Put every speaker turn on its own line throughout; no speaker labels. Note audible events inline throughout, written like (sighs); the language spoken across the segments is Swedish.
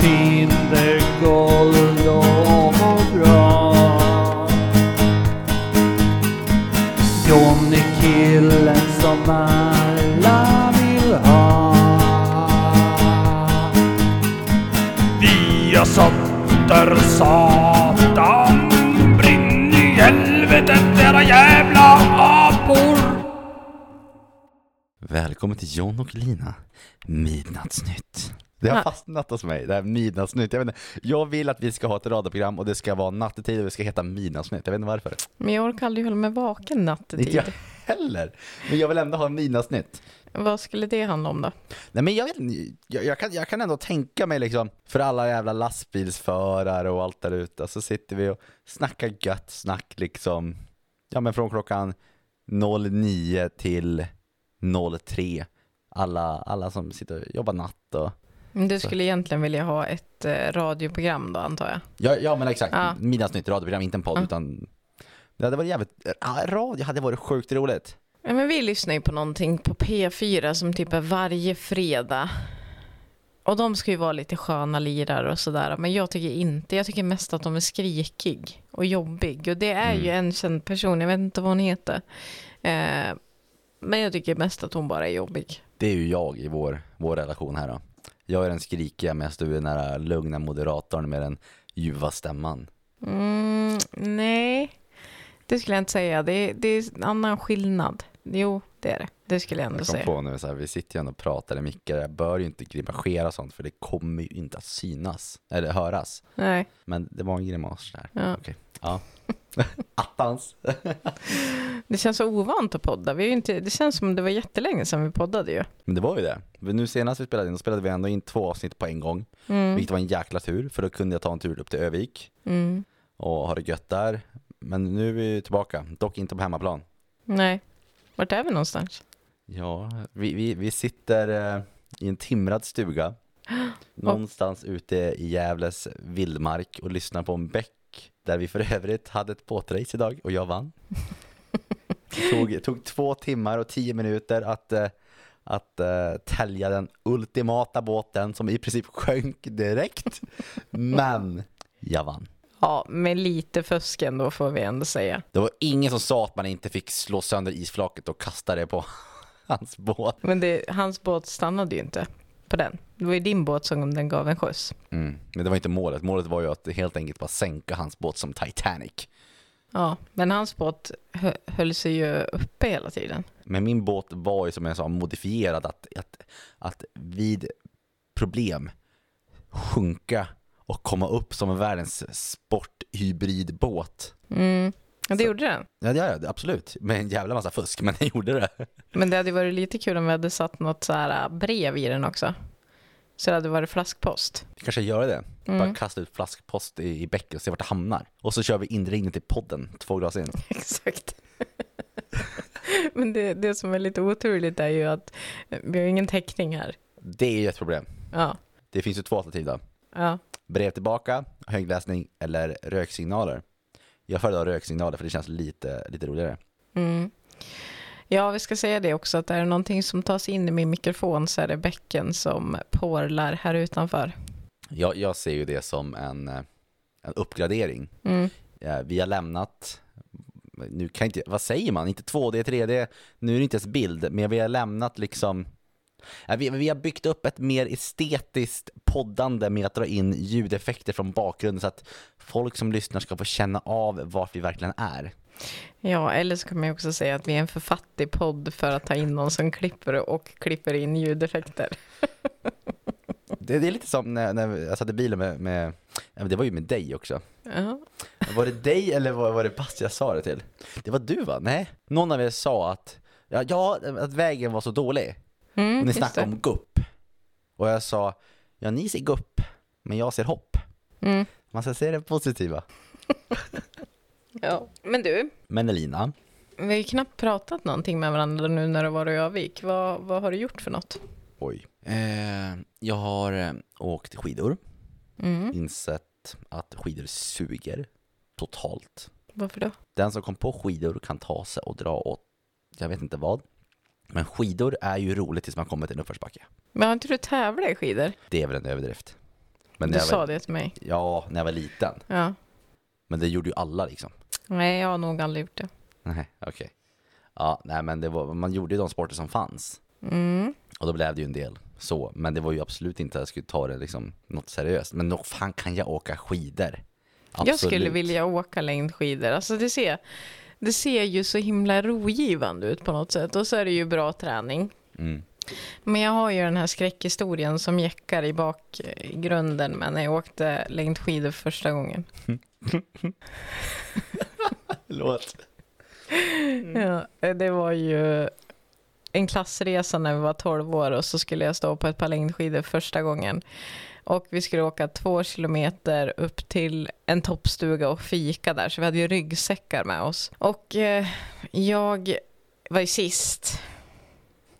Tinder, och bra. John är killen som alla vill ha. Vi har Satan Brinn i helvetet era jävla apor
Välkommen till John och Lina, Midnattsnytt. Det har fastnat hos mig, det här Midnattsnytt. Jag, vet inte, jag vill att vi ska ha ett radioprogram och det ska vara nattetid och det ska heta Midnattsnytt. Jag vet inte varför.
Men jag orkar aldrig hålla mig vaken
Inte
nattetid.
jag heller. Men jag vill ändå ha Midnattsnytt.
Vad skulle det handla om då?
Nej men jag vet inte, jag, jag, kan, jag kan ändå tänka mig liksom, för alla jävla lastbilsförare och allt där ute, så sitter vi och snackar gött snack liksom, ja men från klockan 09 till 03. Alla, alla som sitter och jobbar natt och
Men Du
Så.
skulle egentligen vilja ha ett eh, radioprogram då antar jag?
Ja, ja men exakt,
Ja.
Midnattsnytt radioprogram, inte en podd
Ja.
utan Det hade varit jävligt, ja, radio hade varit sjukt roligt.
Ja, men vi lyssnar ju på någonting på P4 som typ är varje fredag. Och de ska ju vara lite sköna lirare och sådär. Men jag tycker inte, jag tycker mest att de är skrikig och jobbig. Och det är ju
Mm.
en känd person, jag vet inte vad hon heter. Eh, men jag tycker mest att hon bara är jobbig.
Det är ju jag i vår, vår relation här då. Jag är den skrikiga medan du är den här lugna moderatorn med den ljuva stämman.
Mm, nej, det skulle jag inte säga. Det, det är en annan skillnad. Jo, det är det. Det skulle jag ändå
Jag kom
säga.
på nu så här, vi sitter ju ändå och pratar i mickar, jag bör ju inte grimasera sånt för det kommer ju inte att synas, eller höras.
Nej,
Men det var en grimas där.
ja.
Okej, ja. (laughs) Attans. (laughs)
Det känns så ovant att podda. Vi är inte, det känns som det var jättelänge sedan vi poddade ju.
Men det var ju det. Nu senast vi spelade in, då spelade vi ändå in två avsnitt på en gång.
Mm.
Vilket var en jäkla tur, för då kunde jag ta en tur upp till Övik
Mm.
och ha det gött där. Men nu är vi tillbaka, dock inte på hemmaplan.
Nej, vart är vi någonstans?
Ja, vi, vi, vi sitter eh, i en timrad stuga (gasps) någonstans ute i Gävles vildmark och lyssnar på en bäck där vi för övrigt hade ett båtrace idag och jag vann. Det tog, tog två timmar och tio minuter att, eh, att eh, tälja den ultimata båten som i princip sjönk direkt. Men jag vann.
Ja, med lite fusk ändå får vi ändå säga.
Det var ingen som sa att man inte fick slå sönder isflaket och kasta det på (laughs) hans båt.
Men det, hans båt stannade ju inte på den. Det var ju din båt som den gav en skjuts.
Mm. Men det var inte målet. Målet var ju att helt enkelt bara sänka hans båt som Titanic.
Ja, men hans båt hö- höll sig ju uppe hela tiden.
Men min båt var ju som jag sa modifierad att, att, att vid problem sjunka och komma upp som världens sporthybridbåt.
Mm. Ja, det
Så-
gjorde den.
Ja, det absolut. Med en jävla massa fusk, (laughs) men den gjorde det.
Men det hade varit lite kul om vi hade satt något så här äh, brev i den också. Så det hade varit flaskpost.
Vi kanske gör det. Bara
Mm.
kasta ut flaskpost i, i bäcken och se vart det hamnar. Och så kör vi inringning till podden, två glas in. (laughs)
Exakt. (laughs) Men det, det som är lite oturligt är ju att eh, vi har ingen täckning här.
Det är ju ett problem.
Ja,
Det finns ju två alternativ då.
ja.
Brev tillbaka, högläsning eller röksignaler. Jag föredrar röksignaler för det känns lite, lite roligare.
Mm. Ja, vi ska säga det också att är det någonting som tas in i min mikrofon så är det bäcken som porlar här utanför.
Jag, jag ser ju det som en, eh, en uppgradering.
Mm.
Eh, Vi har lämnat, nu kan inte, vad säger man, inte 2D, 3D, nu är det inte ens bild, men vi har lämnat liksom Ja, Vi, vi har byggt upp ett mer estetiskt poddande med att dra in ljudeffekter från bakgrunden så att folk som lyssnar ska få känna av vart vi verkligen är.
Ja, eller så kan man ju också säga att vi är en för fattig podd för att ta in någon som klipper och klipper in ljudeffekter.
Det, det är lite som när, när jag satt i bilen med, med, det var ju med dig också.
Ja,
Var det dig eller var, var det Basti jag sa det till? Det var du va? Nej? Någon av er sa att, ja, ja att vägen var så dålig.
Mm,
Och ni snackade
det.
om gupp. Och jag sa, ja ni ser gupp, men jag ser hopp.
Mm.
Man ska se det positiva. (laughs)
Ja. Men du,
Men Elina,
vi har ju knappt pratat någonting med varandra nu när du var i Övik. Vad, vad har du gjort för något?
oj. Eh, jag har eh, åkt skidor,
Mm.
insett att skidor suger totalt.
Varför då?
Den som kom på skidor kan ta sig och dra åt, jag vet inte vad. Men skidor är ju roligt tills man kommer till en uppförsbacke.
Men har inte du tävlat i skidor?
Det är väl en överdrift. Men
Du
jag
sa
var,
det till mig.
Ja, när jag var liten.
Ja.
Men det gjorde ju alla liksom.
Nej, jag har nog aldrig gjort det.
Nej, okej. Ja, nej men det var, man gjorde ju de sporter som fanns.
Mm.
Och då blev det ju en del så. Men det var ju absolut inte att jag skulle ta det liksom något seriöst. Men nog fan kan jag åka skidor.
Jag skulle vilja åka längdskidor. Alltså det ser, det ser ju så himla rogivande ut på något sätt. Och så är det ju bra träning.
Mm.
Men jag har ju den här skräckhistorien som jäckar i bakgrunden med när jag åkte längdskidor för första gången. (laughs)
Låt.
Ja, det var ju en klassresa när vi var 12 år och så skulle jag stå på ett par längdskidor första gången. Och vi skulle åka två kilometer upp till en toppstuga och fika där, så vi hade ju ryggsäckar med oss. Och eh, jag var ju sist.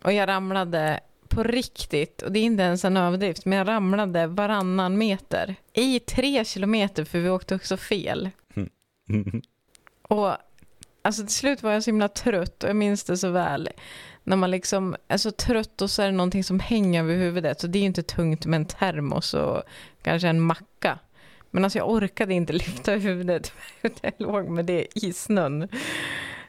Och jag ramlade på riktigt, och det är inte ens en överdrift, men jag ramlade varannan meter i tre kilometer för vi åkte också fel. (laughs) Och alltså till slut var jag så himla trött och jag minns det så väl. När man liksom är så trött och så är det någonting som hänger över huvudet. Så det är ju inte tungt med en termos och kanske en macka. Men alltså jag orkade inte (laughs) lyfta huvudet. Jag låg med det i snön.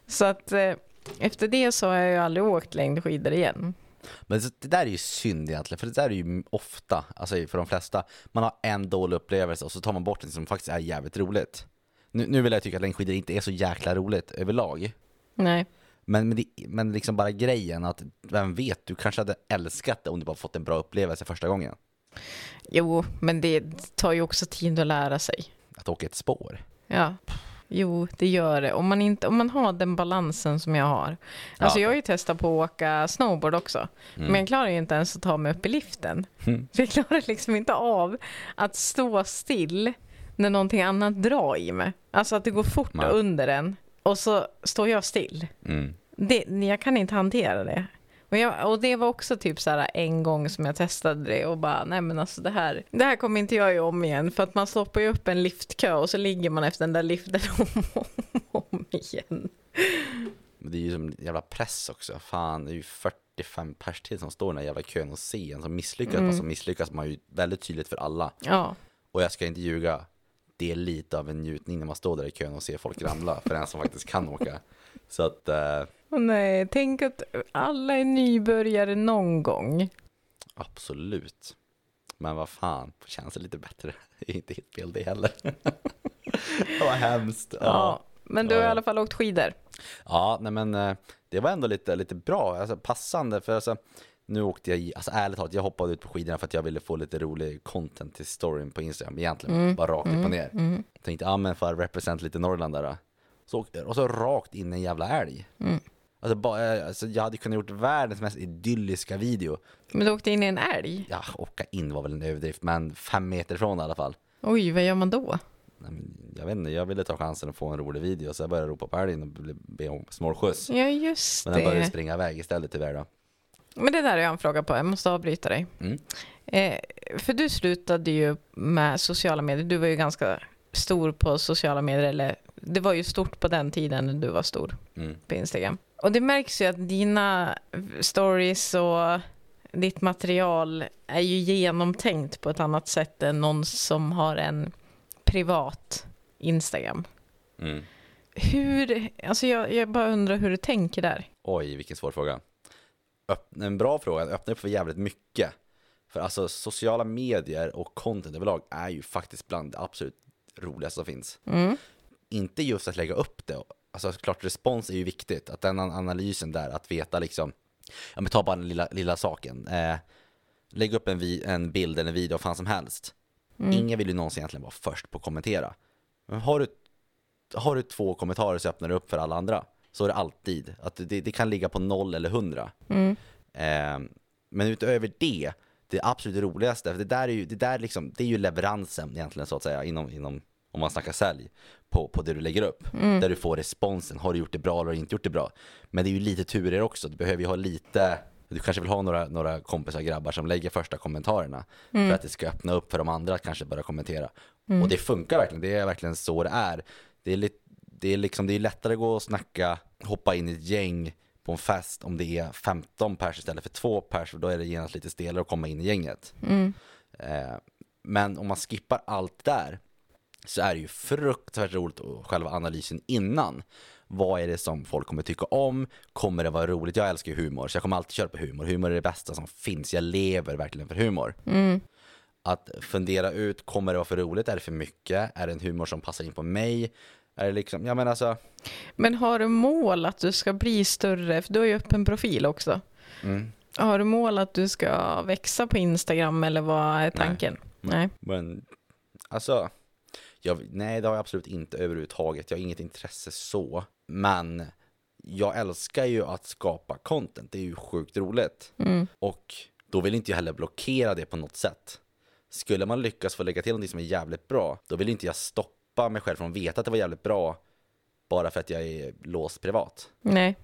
Så att eh, efter det så har jag ju aldrig åkt längdskidor igen.
Men det där är ju synd egentligen, för det där är ju ofta, alltså för de flesta, man har en dålig upplevelse och så tar man bort det som faktiskt är jävligt roligt. Nu, nu vill jag tycka att längdskidor inte är så jäkla roligt överlag.
Nej.
Men, men, det, men liksom bara grejen att, vem vet, du kanske hade älskat det om du bara fått en bra upplevelse första gången.
Jo, men det tar ju också tid att lära sig.
Att åka ett spår.
Ja. Jo, det gör det. Om man, inte, om man har den balansen som jag har. Alltså
Ja.
jag har ju testat på att åka snowboard också.
Mm.
Men jag klarar ju inte ens att ta mig upp i liften.
Mm.
Så (laughs) jag klarar liksom inte av att stå still när någonting annat drar i mig. Alltså att det går fort
Nej.
under en och så står jag still.
Mm.
Det, jag kan inte hantera det. Och, jag, och det var också typ så här en gång som jag testade det och bara nej men alltså det här, det här kommer inte jag göra om igen för att man stoppar ju upp en liftkö och så ligger man efter den där liften (laughs) om och om, om igen.
Det är ju som en jävla press också. Fan, det är ju 45 pers till som står i den här jävla kön och ser en som misslyckas.
Mm.
Mm. Som misslyckas man ju väldigt tydligt för alla.
Ja,
Och jag ska inte ljuga, det är lite av en njutning när man står där i kön och ser folk ramla för en som faktiskt kan åka. Så att, eh,
och nej, tänk att alla är nybörjare någon gång.
absolut. Men vad fan, känns det lite bättre? (laughs) Det är inte helt fel det heller. (laughs) vad hemskt.
Ja.
Ja,
Men du har i alla fall åkt skidor.
ja nej men eh, det var ändå lite, lite bra, alltså passande för alltså nu åkte jag, i- alltså ärligt talat, jag hoppade ut på skidorna för att jag ville få lite rolig content till storyn på Instagram egentligen, bara rakt upp och ner.
Mm.
Tänkte, ja men för att represent lite Norrland där. då. Så, åkte- och så rakt in en jävla älg.
Mm.
Alltså, bara, alltså, jag hade kunnat gjort världens mest idylliska video.
Men du åkte in i en älg?
Ja, åka in var väl en överdrift, men fem meter ifrån i alla fall.
Oj, vad gör man då?
Jag vet inte, jag ville ta chansen att få en rolig video så jag började ropa på älgen och be- om snålskjuts.
Ja, just
Men den började
det.
springa iväg istället tyvärr då.
Men det där är jag en fråga på, jag måste avbryta dig.
Mm.
Eh, för du slutade ju med sociala medier, du var ju ganska stor på sociala medier, eller det var ju stort på den tiden när du var stor
Mm.
på Instagram. Och det märks ju att dina stories och ditt material är ju genomtänkt på ett annat sätt än någon som har en privat Instagram.
Mm.
Hur, alltså jag, jag bara undrar hur du tänker där.
Oj, vilken svår fråga. Öpp, en bra fråga, den öppnar upp för jävligt mycket. För alltså sociala medier och content överlag är ju faktiskt bland det absolut roligaste som finns.
Mm.
Inte just att lägga upp det, alltså klart respons är ju viktigt, att den an- analysen där, att veta liksom, ja men ta bara den lilla, lilla saken. Eh, lägg upp en, vi, en bild eller en video, fan som helst.
Mm.
Ingen vill ju någonsin egentligen vara först på att kommentera. Men har du, har du två kommentarer så öppnar det upp för alla andra. Så är det alltid. Att det, det kan ligga på noll eller hundra.
Mm.
Eh, men utöver det, det absolut roligaste, för det där är ju, det där liksom, det är ju leveransen egentligen så att säga, inom, inom om man snackar sälj, på, på det du lägger upp. Där du får responsen, har du gjort det bra eller har du inte gjort det bra? Men det är ju lite turer också, du behöver ju ha lite, du kanske vill ha några, några kompisar grabbar som lägger första kommentarerna för att det ska öppna upp för de andra att kanske börja kommentera. Och det funkar verkligen, det är verkligen så det är. Det är, lite, det är, liksom, det är lättare att gå och snacka, hoppa in i ett gäng på en fest om det är 15 pers istället för två pers, för då är det genast lite stelare att komma in i gänget.
Mm.
Eh, Men om man skippar allt där så är det ju fruktansvärt roligt och själva analysen innan. Vad är det som folk kommer tycka om? Kommer det vara roligt? Jag älskar ju humor, så jag kommer alltid köra på humor. Humor är det bästa som finns. Jag lever verkligen för humor.
Mm.
Att fundera ut, kommer det vara för roligt? Är det för mycket? Är det en humor som passar in på mig? Är det liksom, ja men alltså,
Men har du mål att du ska bli större? För du har ju öppen profil också.
mm,
Har du mål att du ska växa på Instagram eller vad är tanken? Nej.
men alltså, jag, nej det har jag absolut inte överhuvudtaget. Jag har inget intresse så. Men jag älskar ju att skapa content, det är ju sjukt roligt.
Mm.
Och då vill inte jag heller blockera det på något sätt. Skulle man lyckas få lägga till någonting som är jävligt bra, då vill inte jag stoppa mig själv från att veta att det var jävligt bra bara för att jag är låst privat.
Nej.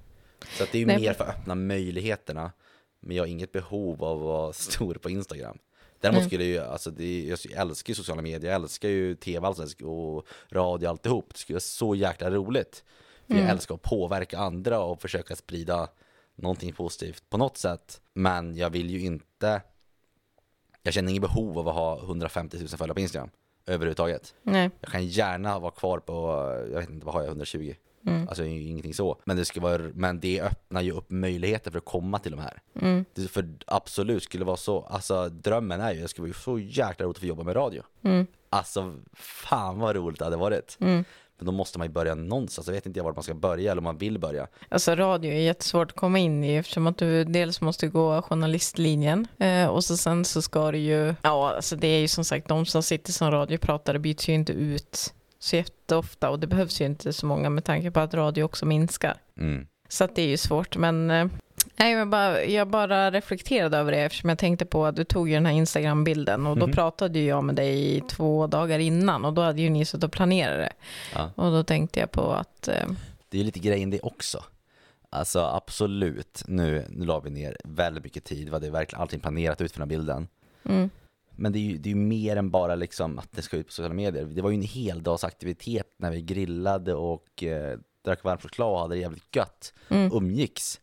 Så det är ju
Nej,
mer för att öppna möjligheterna. Men jag har inget behov av att vara (laughs) stor på Instagram. Däremot
Nej.
skulle jag ju, alltså det, jag älskar ju sociala medier, jag älskar ju tv alltså, och radio alltihop. Det skulle vara så jäkla roligt. För
Mm.
jag älskar att påverka andra och försöka sprida någonting positivt på något sätt. Men jag vill ju inte, jag känner inget behov av att ha 150 000 följare på Instagram överhuvudtaget.
Nej.
Jag kan gärna vara kvar på, jag vet inte, vad har jag, 120?
Mm.
Alltså ingenting så. Men det, ska vara, men det öppnar ju upp möjligheter för att komma till de här.
Mm.
Det, för absolut skulle det vara så, alltså drömmen är ju, det skulle vara så jäkla roligt att få jobba med radio.
Mm.
Alltså fan vad roligt det hade varit.
Mm.
Men då måste man ju börja någonstans, jag vet inte vart man ska börja eller om man vill börja.
Alltså radio är jättesvårt att komma in i eftersom att du dels måste gå journalistlinjen eh, och så sen så ska du ju, ja alltså det är ju som sagt de som sitter som radiopratare byts ju inte ut så jätteofta och det behövs ju inte så många med tanke på att radio också minskar.
Mm.
Så att det är ju svårt men eh, Nej, jag bara, jag bara reflekterade över det eftersom jag tänkte på att du tog ju den här Instagram-bilden och då
Mhm.
pratade jag med dig två dagar innan och då hade ju ni suttit och planerat det.
Ja.
Och då tänkte jag på att, eh,
Det är ju lite grejen det också. Alltså absolut, nu, nu la vi ner väldigt mycket tid, vi hade verkligen allting planerat ut för den här bilden.
mm,
Men det är ju det är mer än bara liksom att det ska ut på sociala medier. Det var ju en heldagsaktivitet när vi grillade och eh, drack varm choklad och hade det jävligt gött.
mm,
Umgicks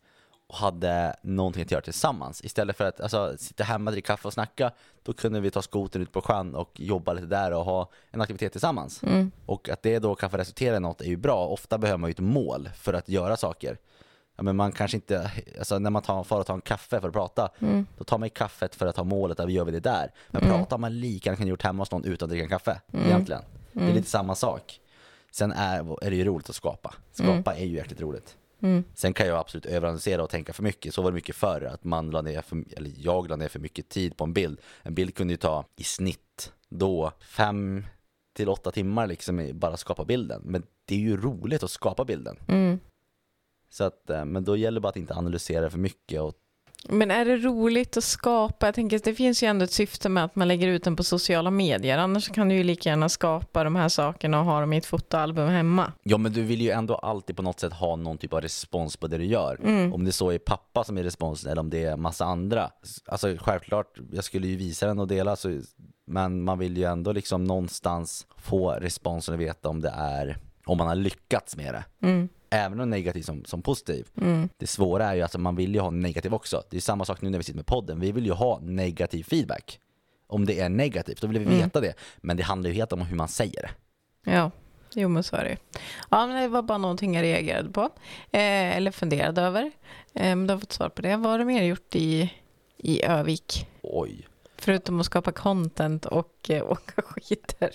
och hade någonting att göra tillsammans. Istället för att alltså, sitta hemma, dricka kaffe och snacka, då kunde vi ta skotern ut på sjön och jobba lite där och ha en aktivitet tillsammans.
mm,
Och att det då kan få resultera i något är ju bra. Ofta behöver man ju ett mål för att göra saker. Ja, men man kanske inte, alltså när man tar, far och tar en kaffe för att prata,
mm,
då tar man ju kaffet för att ha målet att vi gör vi det där. Men
Mm.
pratar man lika gärna kan gjort hemma hos någon utan att dricka en kaffe,
Mm.
egentligen. Det är
Mm.
lite samma sak. Sen är, är det ju roligt att skapa. Skapa är ju jäkligt roligt.
Mm,
Sen kan jag absolut överanalysera och tänka för mycket. Så var det mycket förr, att man la ner för, eller jag la ner för mycket tid på en bild. En bild kunde ju ta i snitt då fem till åtta timmar liksom bara skapa bilden. Men det är ju roligt att skapa bilden.
mm.
Så att, eh, men då gäller det bara att inte analysera för mycket och
Men är det roligt att skapa? Jag tänker det finns ju ändå ett syfte med att man lägger ut den på sociala medier. Annars kan du ju lika gärna skapa de här sakerna och ha dem i ett fotoalbum hemma.
Ja men du vill ju ändå alltid på något sätt ha någon typ av respons på det du gör.
Mm.
Om det så är pappa som är responsen eller om det är massa andra. Alltså självklart, jag skulle ju visa den och dela så, men man vill ju ändå liksom någonstans få responsen och veta om det är, om man har lyckats med det.
Mm.
Även om negativ som, som positiv.
Mm.
Det svåra är ju att man vill ju ha negativ också. Det är samma sak nu när vi sitter med podden. Vi vill ju ha negativ feedback. Om det är negativt, då vill vi
Mm.
veta det. Men det handlar ju helt om hur man säger det.
Ja, jo men så är det. Ja, men det var bara någonting jag reagerade på. Eh, eller funderade över. Eh, men du har fått svar på det. Vad har du mer gjort i, i Övik?
Oj,
Förutom att skapa content och eh, åka skidor.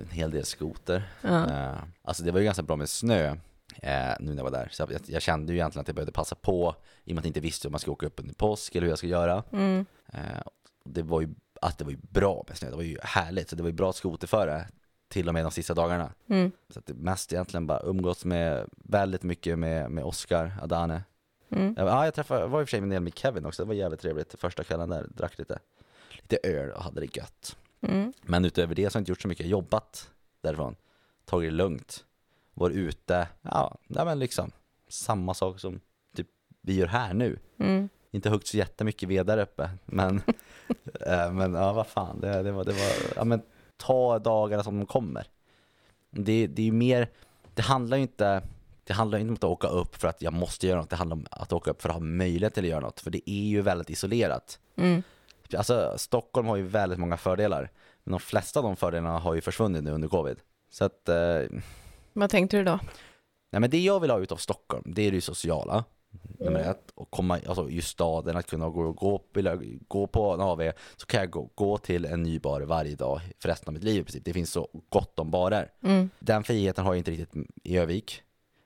en hel del skoter.
Ja.
Eh, alltså det var ju ganska bra med snö eh, nu när jag var där. Så jag, jag kände ju egentligen att jag behövde passa på i och med att jag inte visste om man ska åka upp under påsk eller hur jag ska göra.
Mm.
Eh, det var ju att det var ju bra med snö, det var ju härligt. Så det var ju bra skoterföre till och med de sista dagarna.
Mm.
Så att det mest egentligen bara umgås med väldigt mycket med, med Oscar Adane.
Mm.
Jag, ja, jag träffade, var i och för sig med, med Kevin också, det var jävligt trevligt första kvällen där, drack lite, lite öl och hade det gött.
Mm.
Men utöver det så har jag inte gjort så mycket, jobbat därifrån, tagit det lugnt, varit ute, ja, nej men liksom samma sak som typ vi gör här nu.
Mm.
Inte högt så jättemycket ved där uppe, men, (laughs) eh, men ja vad fan, det, det var, det var, ja men ta dagarna som de kommer. Det, det är ju mer, det handlar ju inte, det handlar inte om att åka upp för att jag måste göra något, det handlar om att åka upp för att ha möjlighet till att göra något, för det är ju väldigt isolerat.
Mm.
Alltså Stockholm har ju väldigt många fördelar. Men de flesta av de fördelarna har ju försvunnit nu under covid. Så att, eh,
Vad tänkte du då?
nej men det jag vill ha ut av Stockholm, det är det sociala. Nummer ett, och komma, alltså just staden, att kunna gå, gå, jag gå på en AV, så kan jag gå, gå till en ny bar varje dag för resten av mitt liv i princip. Det finns så gott om barer.
Mm.
Den friheten har jag inte riktigt i Övik.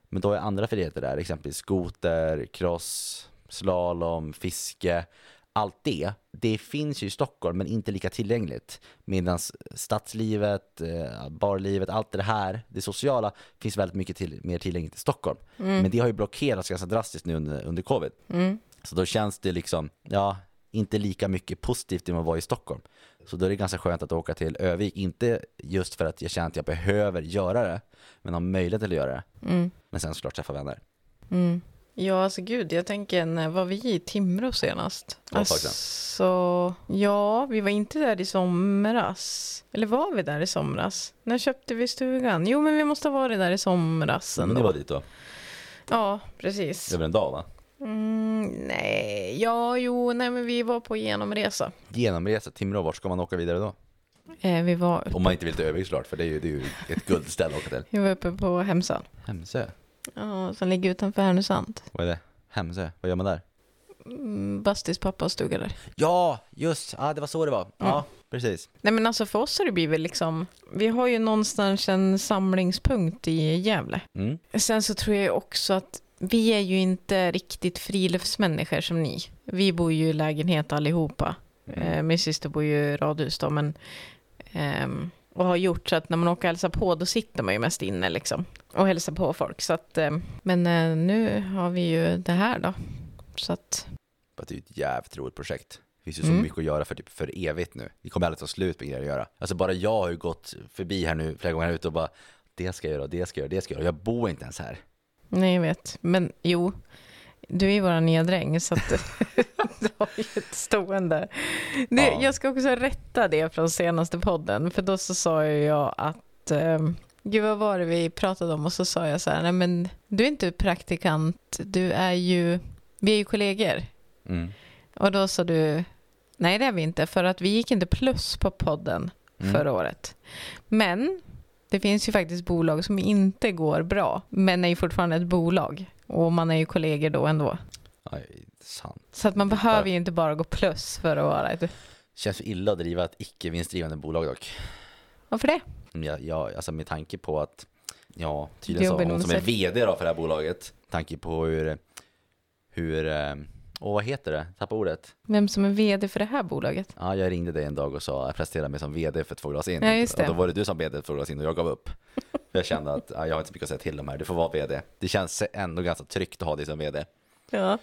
Men då är andra friheter där, exempelvis skoter, cross, slalom, fiske. Allt det, det finns ju i Stockholm men inte lika tillgängligt. Medan stadslivet, eh, barlivet, allt det här, det sociala finns väldigt mycket till, mer tillgängligt i Stockholm. Men det har ju blockerats ganska drastiskt nu under, under covid.
Mm.
Så då känns det liksom, ja, inte lika mycket positivt som att vara i Stockholm. Så då är det ganska skönt att åka till Övik, inte just för att jag känner att jag behöver göra det, men har möjlighet att göra det.
Mm.
Men sen såklart träffa vänner.
Mm. Ja, alltså gud, jag tänker, när var vi i Timrå senast?
Sedan.
Alltså, ja, vi var inte där i somras. Eller var vi där i somras? När köpte vi stugan? Jo, men vi måste ha varit där i somras
Men
ändå.
det var dit då,
Ja, precis.
över en dag va?
Mm, nej, ja, jo, nej, men vi var på genomresa.
Genomresa, Timrå, vart ska man åka vidare då?
Eh, vi, var,
Om man inte vill till Övik såklart, för det är ju, det är ju ett guldställe att åka till.
vi var uppe på Hemsön.
Hemsö,
Ja, som ligger utanför Härnösand.
vad är det? Hemsö, vad gör man där?
Mm, Bastis pappa stuga där.
Ja, just, ja det var så det var. Ja, precis.
Nej men alltså för oss har det blivit liksom, vi har ju någonstans en samlingspunkt i Gävle.
Mm.
Sen så tror jag också att vi är ju inte riktigt friluftsmänniskor som ni. Vi bor ju i lägenhet allihopa. Eh, min syster bor ju i radhus då, men ehm, och har gjort så att när man åker och hälsar på då sitter man ju mest inne liksom och hälsar på folk. Så att, ehm, men eh, nu har vi ju det här då. Så att,
det är ju ett jävligt roligt projekt. Det finns ju så
Mm.
mycket att göra för, typ, för evigt nu. Det kommer aldrig ta slut med grejer att göra. Alltså bara jag har ju gått förbi här nu flera gånger ute och bara det ska jag göra, det ska jag göra, det ska jag göra. Jag bor inte ens här.
nej jag vet, men jo, du är ju vår nya dräng så att (laughs) du har ju ett stående. Det,
Ja.
Jag ska också rätta det från senaste podden, för då så sa jag att um, Gud vad var det vi pratade om och så sa jag så här, nej men du är inte praktikant, du är ju, vi är ju kollegor.
Mm.
Och då sa du, nej det är vi inte, för att vi gick inte plus på podden
Mm.
förra året. Men det finns ju faktiskt bolag som inte går bra, men är ju fortfarande ett bolag. Och man är ju kollegor då ändå.
Ja, sant.
Så att man behöver ju inte bara gå plus för att vara ett...
Känns illa att driva ett icke vinstdrivande bolag dock.
Varför det?
Jag, jag, alltså med tanke på att, ja, tydligen så hon som är. VD då för det här bolaget, tanke på hur, hur, åh vad heter det, tappa ordet.
Vem som är vd för det här bolaget?
Ja, jag ringde dig en dag och sa, jag presenterade mig som VD för två glas in.
Ja, just det.
Och då var det du som VD för två glas in och jag gav upp. För jag kände att ja, jag har inte så mycket att säga till om här, du får vara VD. Det känns ändå ganska tryggt att ha dig som VD.
Ja.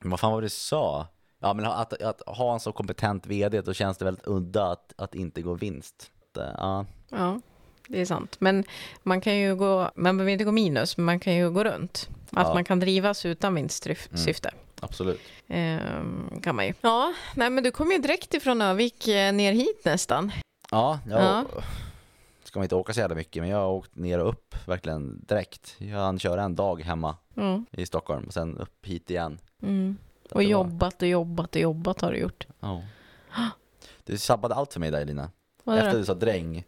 Men vad fan var det du sa? Ja, men att, att ha en så kompetent VD, då känns det väldigt udda att, att inte gå vinst. Ja,
Ja, det är sant. Men man kan ju gå, man behöver inte gå minus, men man kan ju gå runt. Att
Ja.
man kan drivas utan vinstsyfte.
Absolut.
Ehm, kan man ju. Ja, nej men du kom ju direkt ifrån Övik eh, ner hit nästan.
Ja, jag
Ja.
ska man inte åka så jävla mycket, men jag har åkt ner och upp verkligen direkt. Jag hann köra en dag hemma
Mm.
i Stockholm och sen upp hit igen.
Mm. Och jobbat och jobbat och jobbat har du gjort.
Ja. Du sabbade allt för mig där Lina.
Vad
Efter du sa dräng.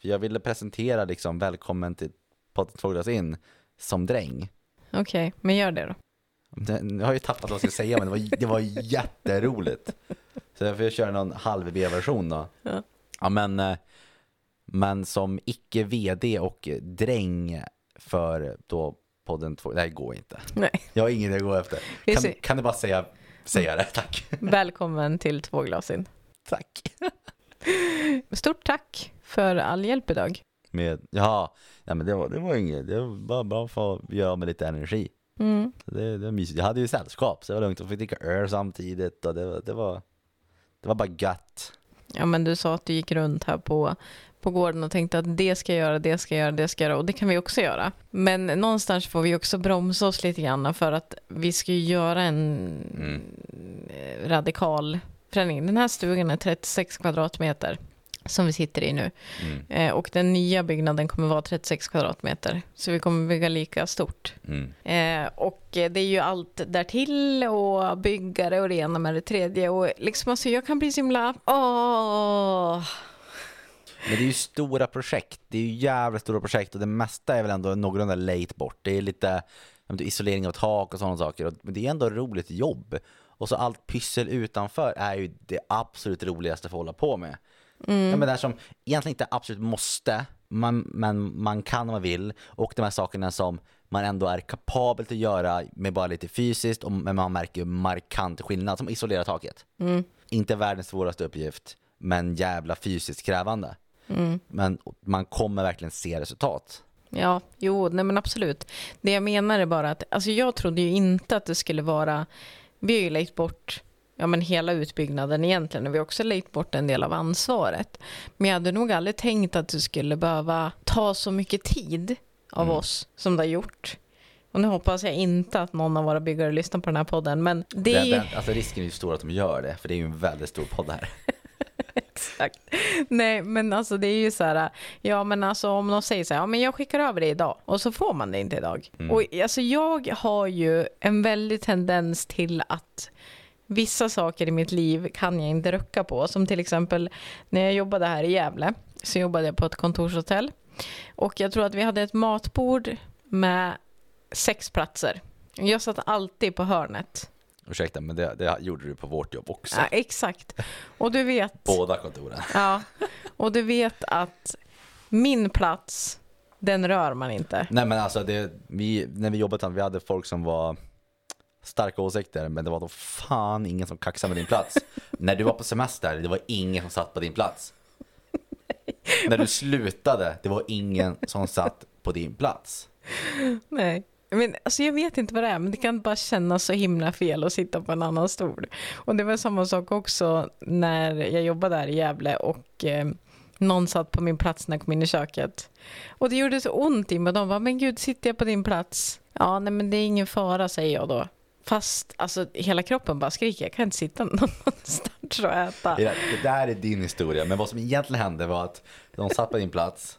För jag ville presentera liksom välkommen till podden Två in som dräng.
Okej, men gör det då.
Jag har ju tappat vad jag ska säga men det var, det var jätteroligt. Så jag får köra någon halv B-version då.
Ja.
Ja men, eh, men som icke VD och dräng för då podden två, det här går inte.
Nej.
Jag har ingen idé att gå efter. Kan, kan du bara säga, säga det? Tack.
Välkommen till Två glas in.
Tack.
Stort tack för all hjälp idag.
Med, ja, ja men det var, det var inget, det var bara för att göra med lite energi.
Mm.
Det, det var mysigt. Jag hade ju sällskap så det var lugnt. Och fick dricka öl samtidigt och det var, det var, det var bara gött.
Ja, men du sa att du gick runt här på, på gården och tänkte att det ska jag göra, det ska jag göra, det ska jag göra och det kan vi också göra. Men någonstans får vi också bromsa oss lite grann för att vi ska ju göra en
Mm.
eh, radikal förändring. Den här stugan är 36 kvadratmeter. Som vi sitter i nu.
Mm.
Eh, och den nya byggnaden kommer vara 36 kvadratmeter. Så vi kommer bygga lika stort.
Mm.
Eh, och det är ju allt därtill och byggare och det ena med det tredje. Och liksom alltså jag kan bli så himla... Åh!
Men det är ju stora projekt. Det är ju jävligt stora projekt och det mesta är väl ändå någorlunda late bort. Det är lite isolering av tak och sådana saker. Men det är ändå roligt jobb. Och så allt pyssel utanför är ju det absolut roligaste att hålla på med. Ja, men det här som egentligen inte absolut måste, man, men man kan om man vill. Och de här sakerna som man ändå är kapabel att göra med bara lite fysiskt, och, men man märker markant skillnad, som isolera taket. Inte världens svåraste uppgift, men jävla fysiskt krävande. Men man kommer verkligen se resultat.
Ja, jo, nej men absolut. Det jag menar är bara att, alltså jag trodde ju inte att det skulle vara, vi har ju lejt bort ja, men hela utbyggnaden egentligen och vi har också lejt bort en del av ansvaret. Men jag hade nog aldrig tänkt att det skulle behöva ta så mycket tid av oss som det har gjort. Och nu hoppas jag inte att någon av våra byggare lyssnar på den här podden, men det är
Den, den, alltså risken är ju stor att de gör det, för det är ju en väldigt stor podd här. (laughs)
Exakt. Nej, men alltså det är ju så här, ja men alltså om de säger så här, ja men jag skickar över det idag och så får man det inte idag. Och alltså jag har ju en väldig tendens till att vissa saker i mitt liv kan jag inte rucka på. Som till exempel när jag jobbade här i Gävle så jobbade jag på ett kontorshotell och jag tror att vi hade ett matbord med sex platser. Jag satt alltid på hörnet.
Ursäkta, men det, det gjorde du på vårt jobb också.
Ja, exakt. Och du vet...
Båda kontoren.
Ja, och du vet att min plats, den rör man inte.
Nej men alltså, det, vi, när vi jobbade vi hade folk som var starka åsikter, men det var då fan ingen som kaxade med din plats. (laughs) när du var på semester, det var ingen som satt på din plats. när du slutade, det var ingen som satt på din plats.
Nej. Men alltså jag vet inte vad det är, men det kan bara kännas så himla fel att sitta på en annan stol. Och det var samma sak också när jag jobbade där i Gävle och eh, någon satt på min plats när jag kom in i köket. Och det gjorde så ont i mig. De bara, men gud, sitter jag på din plats? Ja, nej men det är ingen fara, säger jag då. Fast alltså hela kroppen bara skriker, jag kan inte sitta (laughs) någonstans och äta.
Det, det där är din historia, men vad som egentligen hände var att de satt på din plats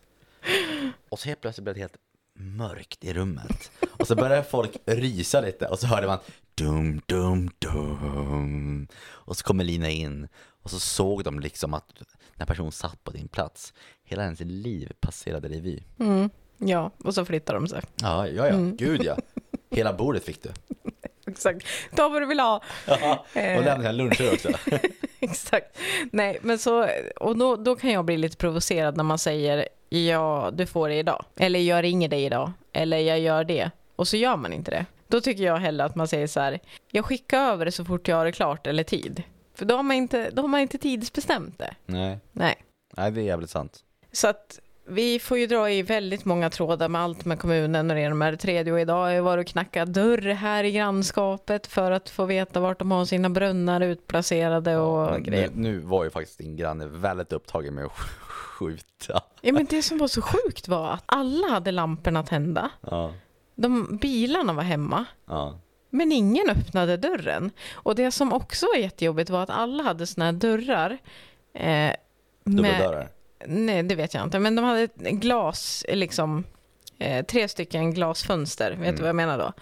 och så helt plötsligt blev det helt mörkt i rummet. Och så började folk rysa lite och så hörde man dum, dum, dum. Och så kommer Lina in och så såg de liksom att när personen satt på din plats, hela hennes liv passerade revy.
Mm, ja, och så flyttar de sig.
Ja, ja, ja, gud ja. (laughs) Hela bordet fick du.
Exakt. Ta vad du vill ha.
Ja, och lämnade en lunch också. (laughs)
Exakt. Nej, men så, och då, då kan jag bli lite provocerad när man säger ja, du får det idag. Eller jag ringer dig idag. Eller jag gör det. Och så gör man inte det. Då tycker jag hellre att man säger så här, jag skickar över det så fort jag har det klart eller tid. För då har man inte, då har man inte tidsbestämt det.
Nej,
Nej.
nej det är jävligt sant.
Så att vi får ju dra i väldigt många trådar med allt med kommunen och det ena med det tredje. Och idag har jag varit och knackat dörr här i grannskapet för att få veta vart de har sina brunnar utplacerade och
Men
grejer.
nu, nu var ju faktiskt din granne väldigt upptagen med att skjuta.
Ja, men det som var så sjukt var att alla hade lamporna tända.
Ja,
De, bilarna var hemma.
ja.
Men ingen öppnade dörren. Och det som också var jättejobbigt var att alla hade såna här dörrar. Eh,
Dubbeldörrar.
Nej, det vet jag inte. Men de hade ett glas, liksom eh, tre stycken glasfönster. Vet
Mm.
du vad jag menar då?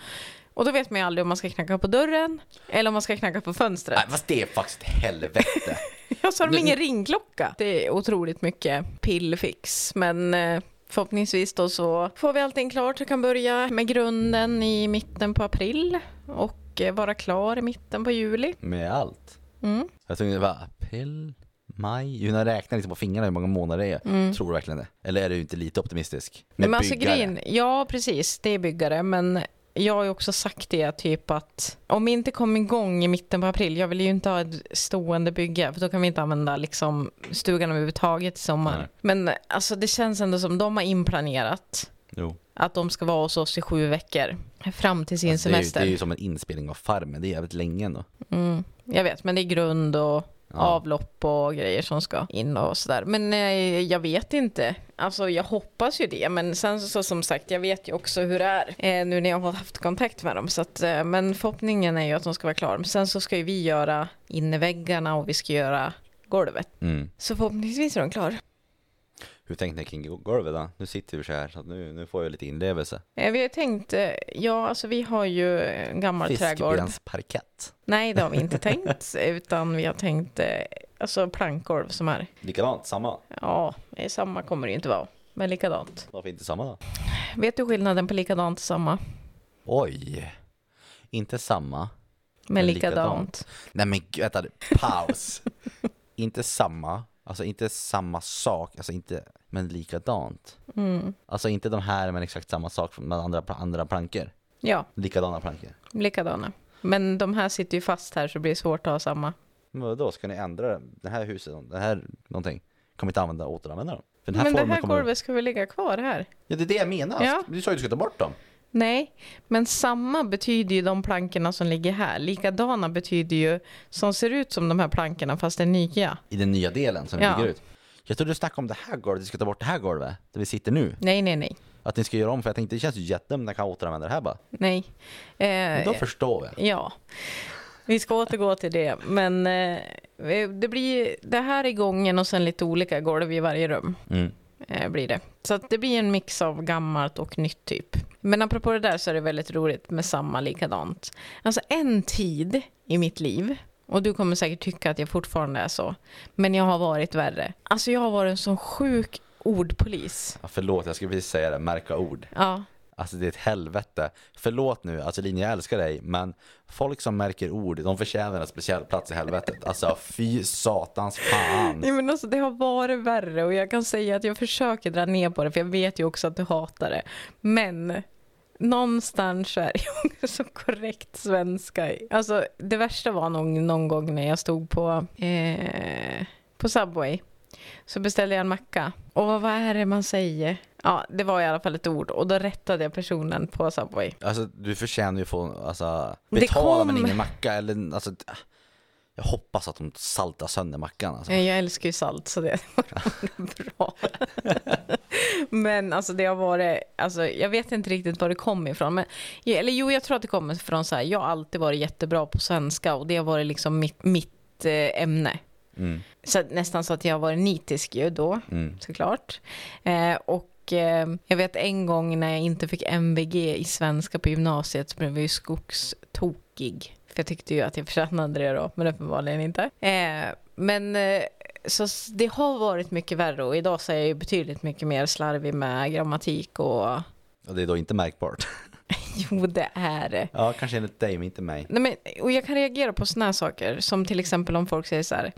Och då vet man ju aldrig om man ska knacka på dörren eller om man ska knacka på fönstret.
Nej, fast det är faktiskt ett helvete. (laughs)
Ja, så har de
Nu-
ingen ringklocka. Det är otroligt mycket pillfix, men eh, förhoppningsvis då så får vi allting klart och kan börja med grunden i mitten på april och eh, vara klar i mitten på juli.
Med allt.
Mm.
Jag tänkte, va? April? Maj? Ju när jag räknar liksom på fingrarna hur många månader det är. Tror du verkligen det? Eller är du inte lite optimistisk? Med
Men alltså grejen, ja precis, det är byggare, men jag har ju också sagt det typ att om vi inte kommer igång i mitten på april, jag vill ju inte ha ett stående bygge för då kan vi inte använda liksom stugan överhuvudtaget i sommar.
Nej.
Men alltså det känns ändå som de har inplanerat
Jo.
att de ska vara hos oss i sju veckor fram till sin
Alltså, det, är ju,
semester.
det är ju som en inspelning av Farmen, det är jävligt länge ändå.
Mm, jag vet, men det är grund och
Ja.
avlopp och grejer som ska in och sådär. Men eh, jag vet inte. Alltså jag hoppas ju det. Men sen så, så som sagt, jag vet ju också hur det är. Eh, nu när jag har haft kontakt med dem. Så att, eh, men förhoppningen är ju att de ska vara klara. Men sen så ska ju vi göra inneväggarna och vi ska göra golvet.
Mm.
Så förhoppningsvis är de klar.
Hur tänkte ni kring golvet då? Nu sitter vi så här så nu, nu får jag lite inlevelse.
Eh, Vi har tänkt, eh, ja alltså vi har ju en gammal trädgård.
Fiskbensparkett.
Nej, det har vi inte (laughs) tänkt, utan vi har tänkt eh, alltså plankgolv som är,
Likadant, samma.
ja, samma kommer det inte vara, men likadant.
Varför inte samma då?
Vet du skillnaden på likadant och samma?
Oj. Inte samma.
Men
Men
likadant.
Nej men vänta, paus. (laughs) inte samma, alltså inte samma sak, alltså inte, men likadant.
Mm.
Alltså inte de här men exakt samma sak med andra, andra plankor.
Ja,
Likadana plankor.
likadana. Men de här sitter ju fast här så det blir svårt att ha samma.
Men vadå, ska ni ändra det här huset, det här någonting? Kommer inte använda, återanvända dem? För den här
Men det här
kommer...
golvet ska väl ligga kvar här?
Ja det är det jag menar,
Ja.
du sa ju att du ska ta bort dem.
Nej, men samma betyder ju de plankorna som ligger här. Likadana betyder ju som ser ut som de här plankorna fast det är nya.
I den nya delen som vi
Ja.
bygger ut. Jag trodde du snackade om det här golvet, du ska ta bort det här golvet, där vi sitter nu.
Nej, nej, nej.
Att ni ska göra om, för jag tänkte det känns ju jättedumt när jag kan återanvända det här bara.
Nej.
Men då
Eh,
förstår jag.
ja. Vi ska återgå till det, men eh, det blir det här i gången och sen lite olika golv i varje rum.
Mm.
Eh, blir det. Så att det blir en mix av gammalt och nytt typ. Men apropå det där så är det väldigt roligt med samma likadant. Alltså en tid i mitt liv, och du kommer säkert tycka att jag fortfarande är så, men jag har varit värre. Alltså jag har varit en sån sjuk ordpolis.
Ja, förlåt, jag skulle precis säga det, märka ord.
Ja,
Alltså det är ett helvete. Förlåt nu, alltså Linja jag älskar dig, men folk som märker ord, de förtjänar en speciell plats i helvetet. Alltså fy satans fan.
Nej, men alltså det har varit värre och jag kan säga att jag försöker dra ner på det för jag vet ju också att du hatar det. Men någonstans så är jag också så korrekt svenska. Alltså det värsta var nog någon gång när jag stod på, eh, på Subway. Så beställde jag en macka. Och vad är det man säger? Ja, det var i alla fall ett ord och då rättade jag personen på Subway.
Alltså du förtjänar ju få, alltså betala
kom-
men ingen macka eller alltså jag hoppas att de saltar sönder mackan alltså.
Jag älskar ju salt så det var (laughs) bra. men alltså det har varit, alltså jag vet inte riktigt var det kom ifrån. Men, eller jo, jag tror att det kommer från så här, jag har alltid varit jättebra på svenska och det har varit liksom mitt, mitt eh, ämne.
Mm,
Så nästan så att jag varit nitisk ju då,
mm.
såklart. Eh, och eh, jag vet en gång när jag inte fick MVG i svenska på gymnasiet så blev jag ju skogstokig. För jag tyckte ju att jag förtjänade det då, men uppenbarligen inte. Eh, men eh, så det har varit mycket värre och idag så är jag ju betydligt mycket mer slarvig med grammatik och
Och det är då inte märkbart. (laughs)
jo, det är det.
Ja, kanske enligt dig men inte mig.
Nej, men, och jag kan reagera på såna här saker, som till exempel om folk säger så här,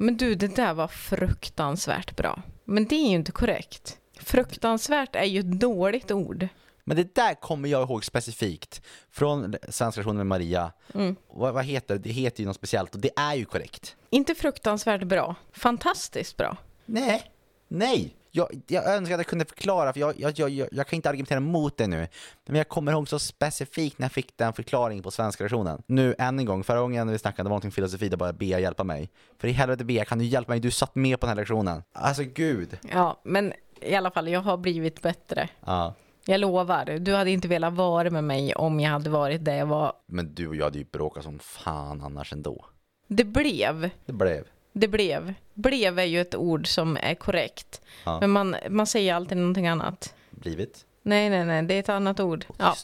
men du, det där var fruktansvärt bra. Men det är ju inte korrekt. Fruktansvärt är ju ett dåligt ord.
Men det där kommer jag ihåg specifikt från svenska versionen med Maria.
Mm.
Vad, vad heter det? Det heter ju något speciellt och det är ju korrekt.
Inte fruktansvärt bra, fantastiskt bra.
Nej, nej. Jag, jag önskar att jag kunde förklara, för jag, jag, jag, jag, kan inte argumentera mot det nu. Men jag kommer ihåg så specifikt när jag fick den förklaringen på svenska versionen. Nu än en gång, förra gången när vi snackade det var någonting filosofi, där bara Bea hjälpa mig. För i helvete Bea, kan du hjälpa mig? Du satt med på den här lektionen. Alltså gud.
Ja, men i alla fall, jag har blivit bättre.
Ja.
Jag lovar, du hade inte velat vara med mig om jag hade varit där jag var.
Men du och jag hade ju bråkat som fan annars ändå.
Det blev,
Det blev.
Det blev. Blev är ju ett ord som är korrekt.
Ja.
Men man, man säger alltid någonting annat.
Blivit.
Nej, nej, nej, det är ett annat ord. Ja,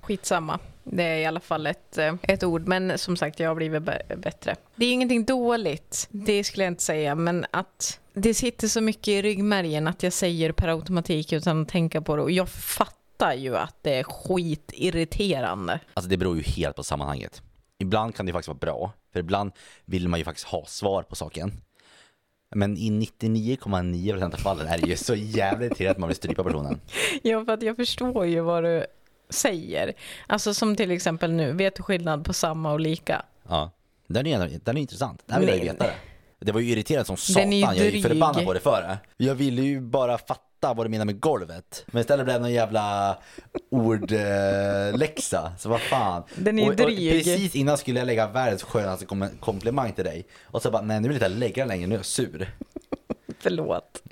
skitsamma. Det är i alla fall ett, eh, ett ord, men som sagt, jag har blivit bä- bättre. Det är ingenting dåligt, det skulle jag inte säga, men att det sitter så mycket i ryggmärgen att jag säger per automatik utan att tänka på det. Och jag fattar ju att det är skitirriterande.
Alltså det beror ju helt på sammanhanget. Ibland kan det faktiskt vara bra, för ibland vill man ju faktiskt ha svar på saken. Men i 99,9% av fallen är det ju så jävligt irriterande att man vill strypa personen. (laughs)
Ja, för att jag förstår ju vad du säger. Alltså som till exempel nu, vet du skillnad på samma och lika?
Ja. Den är, den är intressant, det här vill jag ju veta det. Var ju irriterande som satan, jag är ju förbannad på det för det. Jag ville ju bara fatta vad du menar med golvet. Men istället blev det någon jävla ordläxa, så vad fan.
Den är
och, och
dryg.
precis innan skulle jag lägga världens skönaste kom- komplimang till dig. Och så bara, nej nu vill jag inte lägga den längre, nu är jag sur. (laughs)
Förlåt.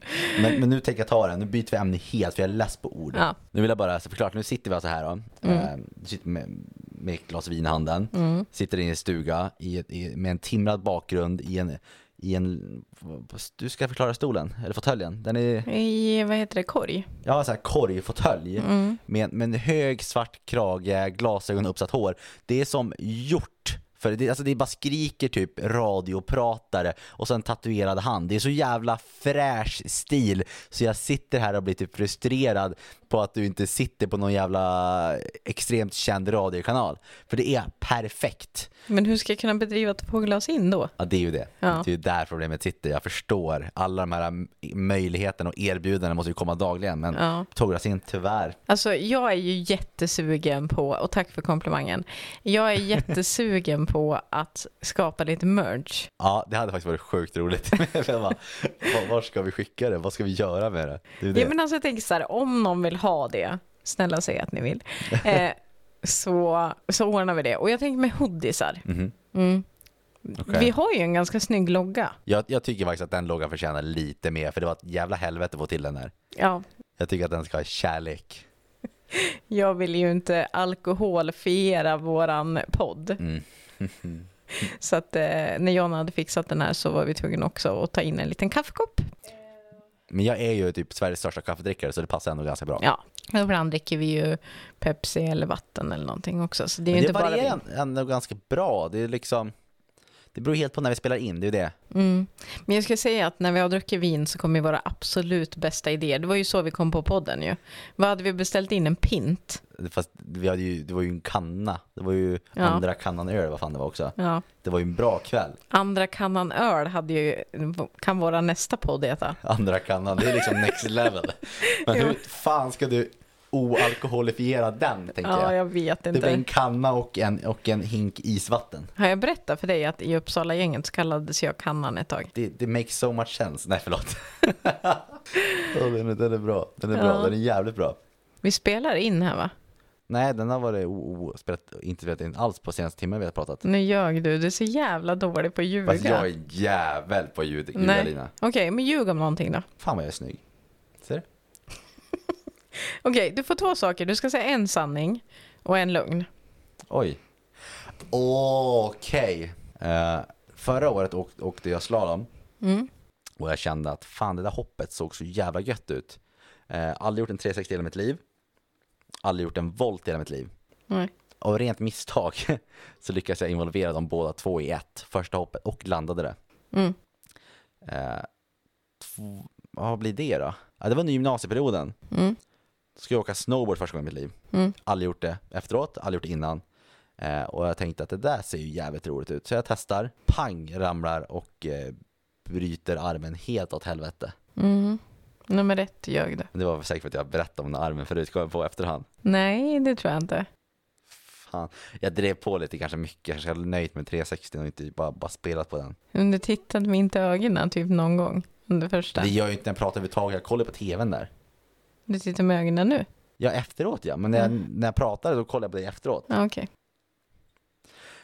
Men, men nu tänker jag ta den, nu byter vi ämne helt för jag är less på ord.
Ja.
Nu vill jag bara så förklara, nu sitter vi alltså här då.
Mm.
Eh, sitter med, med ett glas vin i handen. Sitter i en stuga i, i, med en timrad bakgrund i en i en, du ska förklara stolen, eller fåtöljen. Den är,
I, vad heter det, korg?
ja så här korgfåtölj
Mm.
med, med en hög svart krage, glasögon och uppsatt hår. Det är som gjort för det, alltså det bara skriker typ radiopratare och så en tatuerad hand. Det är så jävla fräsch stil så jag sitter här och blir typ frustrerad på att du inte sitter på någon jävla extremt känd radiokanal. För det är perfekt.
Men hur ska jag kunna bedriva tvåglas in då?
Ja, det är ju det.
Ja.
Det är ju där problemet sitter. Jag förstår. Alla de här m- möjligheterna och erbjudandena måste ju komma dagligen, men
Ja.
tågras in tyvärr.
Alltså jag är ju jättesugen på, och tack för komplimangen, jag är (laughs) jättesugen på att skapa lite merch.
Ja, det hade faktiskt varit sjukt roligt. (laughs) Var, ska vi skicka det? Vad ska vi göra med det? det, det.
Ja, men alltså jag tänker så här, om någon vill ha det, snälla säg att ni vill, (laughs) eh, så, så ordnar vi det. Och jag tänker med hoodiesar.
Mhm.
Mm.
Okej.
Vi har ju en ganska snygg logga.
jag, jag tycker faktiskt att den loggan förtjänar lite mer, för det var ett jävla helvete att få till den där.
Ja,
Jag tycker att den ska ha kärlek. (laughs)
jag vill ju inte alkoholfiera våran podd.
Mm. (laughs)
Så att eh, när John hade fixat den här så var vi tvungna också att ta in en liten kaffekopp.
Men jag är ju typ Sveriges största kaffedrickare, så det passar ändå ganska bra.
Ja, och ibland dricker vi ju Pepsi eller vatten eller någonting också. Så det är ju
Men det
inte bara
varierar
vin.
ändå ganska bra. Det är liksom, det beror helt på när vi spelar in, det är ju det.
Mm. Men jag ska säga att när vi har druckit vin så kommer våra absolut bästa idéer. Det var ju så vi kom på podden ju. Vad hade vi beställt in? En pint?
Fast vi hade ju, det var ju en kanna. Det var ju
Ja.
andra kannan öl, vad fan det var också.
Ja.
Det var ju en bra kväll.
Andra kannan öl hade ju, kan våra nästa podd heta.
Andra kannan, det är liksom next level. Men (laughs) hur fan ska du oalkoholifiera den, tänker
Ja,
jag.
jag vet
Det blir en
inte.
kanna och en, och en hink isvatten.
Har jag berättat för dig att i Uppsala-gänget så kallades jag kannan ett tag?
Det, det makes so much sense. Nej, förlåt. oh, den, är, den är bra. Den är bra.
Ja.
Den är jävligt bra.
Vi spelar in här va?
Nej, den har varit o- o- spelat, inte spelat in alls på senaste timmen vi har pratat.
Nu ljög du, du är så jävla dålig på att ljuga.
Fast jag är jävel på ljud. Julia-Lina.
Okej, men ljug om någonting då.
Fan vad jag är snygg.
Okej, du får två saker. Du ska säga en sanning och en lögn.
Oj. Okej. Eh, förra året åk, åkte jag slalom
Mm.
och jag kände att fan det där hoppet såg så jävla gött ut. Uh, aldrig gjort en 360 i hela mitt liv. Aldrig gjort en volt i hela mitt liv.
Nej.
Av rent misstag (laughs) så lyckades jag involvera dem båda två i ett, första hoppet, och landade det.
Mm.
Eh, två, vad blir det då? Ja, det var under gymnasieperioden.
Mm.
Skulle jag åka snowboard första gången i mitt liv.
Mm.
Aldrig gjort det efteråt, aldrig gjort det innan. Eh, och jag tänkte att det där ser ju jävligt roligt ut. Så jag testar, pang, ramlar och eh, bryter armen helt åt helvete.
Mm. Nummer ett ljög du.
Det var säkert för att jag berättade om den armen förut, kom jag på efterhand.
Nej, det tror jag inte.
Fan, jag drev på lite kanske mycket, jag skulle ha nöjt med 360 och inte bara, bara spelat på den.
Men du tittade mig inte i ögonen typ någon gång under första.
Det gör ju inte när jag pratar överhuvudtaget, jag kollar på tvn där.
Du tittar med ögonen nu?
Ja, efteråt ja, men när jag, när jag pratade då kollade jag på det efteråt.
Ja, Okej.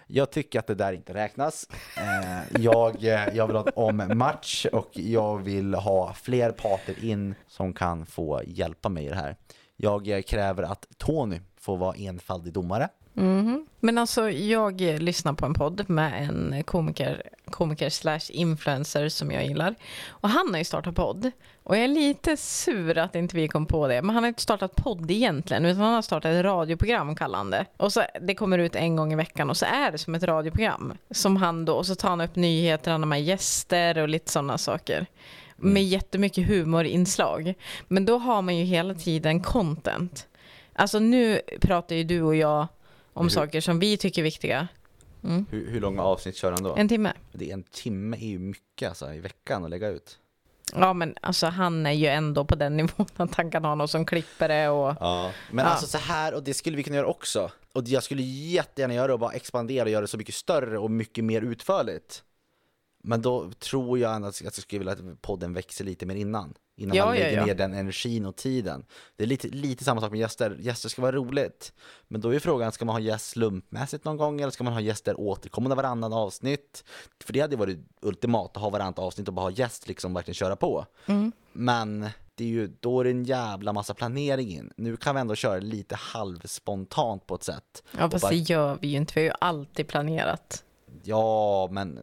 Jag tycker att det där inte räknas. Eh, jag, eh, jag vill ha en om-match och jag vill ha fler parter in som kan få hjälpa mig i det här. Jag eh, kräver att Tony får vara enfaldig domare.
Mhm. Men alltså, jag lyssnar på en podd med en komiker, komiker slash influencer som jag gillar. Och han har ju startat podd. Och jag är lite sur att inte vi kom på det. Men han har inte startat podd egentligen, utan han har startat ett radioprogram det. Och så, det kommer ut en gång i veckan och så är det som ett radioprogram. Som han då, och så tar han upp nyheter, han har med gäster och lite sådana saker. Med jättemycket humorinslag. Men då har man ju hela tiden content. Alltså nu pratar ju du och jag om
Hur-
saker som vi tycker är viktiga. Mm.
Hur, hur långa avsnitt kör han då?
En timme.
Det är en timme är ju mycket alltså, i veckan att lägga ut.
Ja men alltså han är ju ändå på den (laughs) nivån att han kan ha någon som klipper det och
Ja. Men
Ja.
alltså så här, och det skulle vi kunna göra också. Och jag skulle jättegärna göra det och bara expandera och göra det så mycket större och mycket mer utförligt. Men då tror jag att jag skulle vilja att podden växer lite mer innan. Innan
Ja,
man
ja,
lägger
ja.
ner den energin och tiden. Det är lite, lite samma sak med gäster. Gäster ska vara roligt. Men då är frågan, ska man ha gäst slumpmässigt någon gång eller ska man ha gäster återkommande varannan avsnitt? För det hade varit ultimat att ha varannat avsnitt och bara ha gäst liksom verkligen köra på.
Mm.
Men det är ju, då är det en jävla massa planering in. Nu kan vi ändå köra lite halvspontant på ett sätt.
Ja fast
bara-
det gör vi ju inte, vi har ju alltid planerat.
Ja, men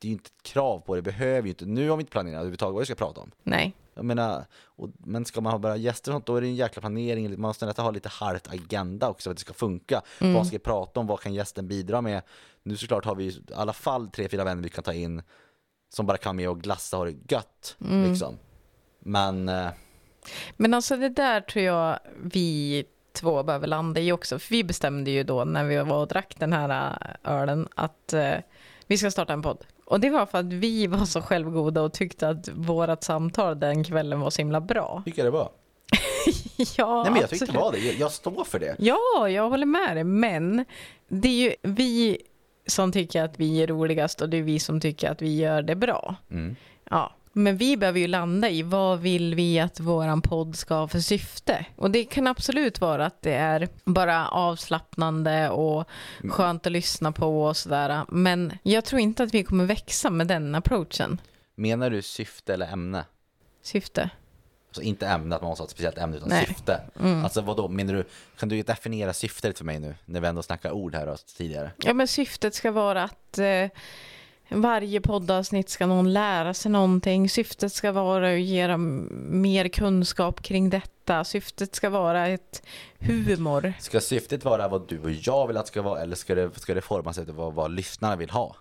det är ju inte ett krav på det, behöver ju inte, nu har vi inte planerat överhuvudtaget vad vi ska prata om.
Nej.
Jag menar, och, men ska man ha bara gäster och sånt, då är det en jäkla planering, man måste nästan ha lite halvt agenda också för att det ska funka.
Mm.
Vad ska jag prata om, vad kan gästen bidra med? Nu såklart har vi i alla fall tre, fyra vänner vi kan ta in som bara kan med och glassa och ha det gött.
Mm.
Liksom. Men, eh,
Men alltså det där tror jag vi två behöver landa i också. För vi bestämde ju då när vi var och drack den här äh, ölen att eh, vi ska starta en podd. Och det var för att vi var så självgoda och tyckte att vårat samtal den kvällen var så himla bra.
tycker jag det var. (laughs)
ja,
Nej men jag tyckte det var det, jag, jag står för det.
Ja, jag håller med dig, men det är ju vi som tycker att vi är roligast och det är vi som tycker att vi gör det bra.
Mm.
Ja, men vi behöver ju landa i vad vill vi att våran podd ska ha för syfte? Och det kan absolut vara att det är bara avslappnande och skönt att lyssna på och sådär. Men jag tror inte att vi kommer växa med den approachen.
Menar du syfte eller ämne?
Syfte.
Alltså inte ämne, att man måste ha ett speciellt ämne, utan
Nej. Mm.
syfte. Alltså vad då? menar du, kan du definiera syftet för mig nu, när vi ändå snackar ord här då, tidigare?
Ja, men syftet ska vara att eh, varje poddavsnitt ska någon lära sig någonting. Syftet ska vara att ge dem mer kunskap kring detta. Syftet ska vara ett humor.
Ska syftet vara vad du och jag vill att det ska vara, eller ska det, ska det formas efter vad, vad lyssnarna vill ha?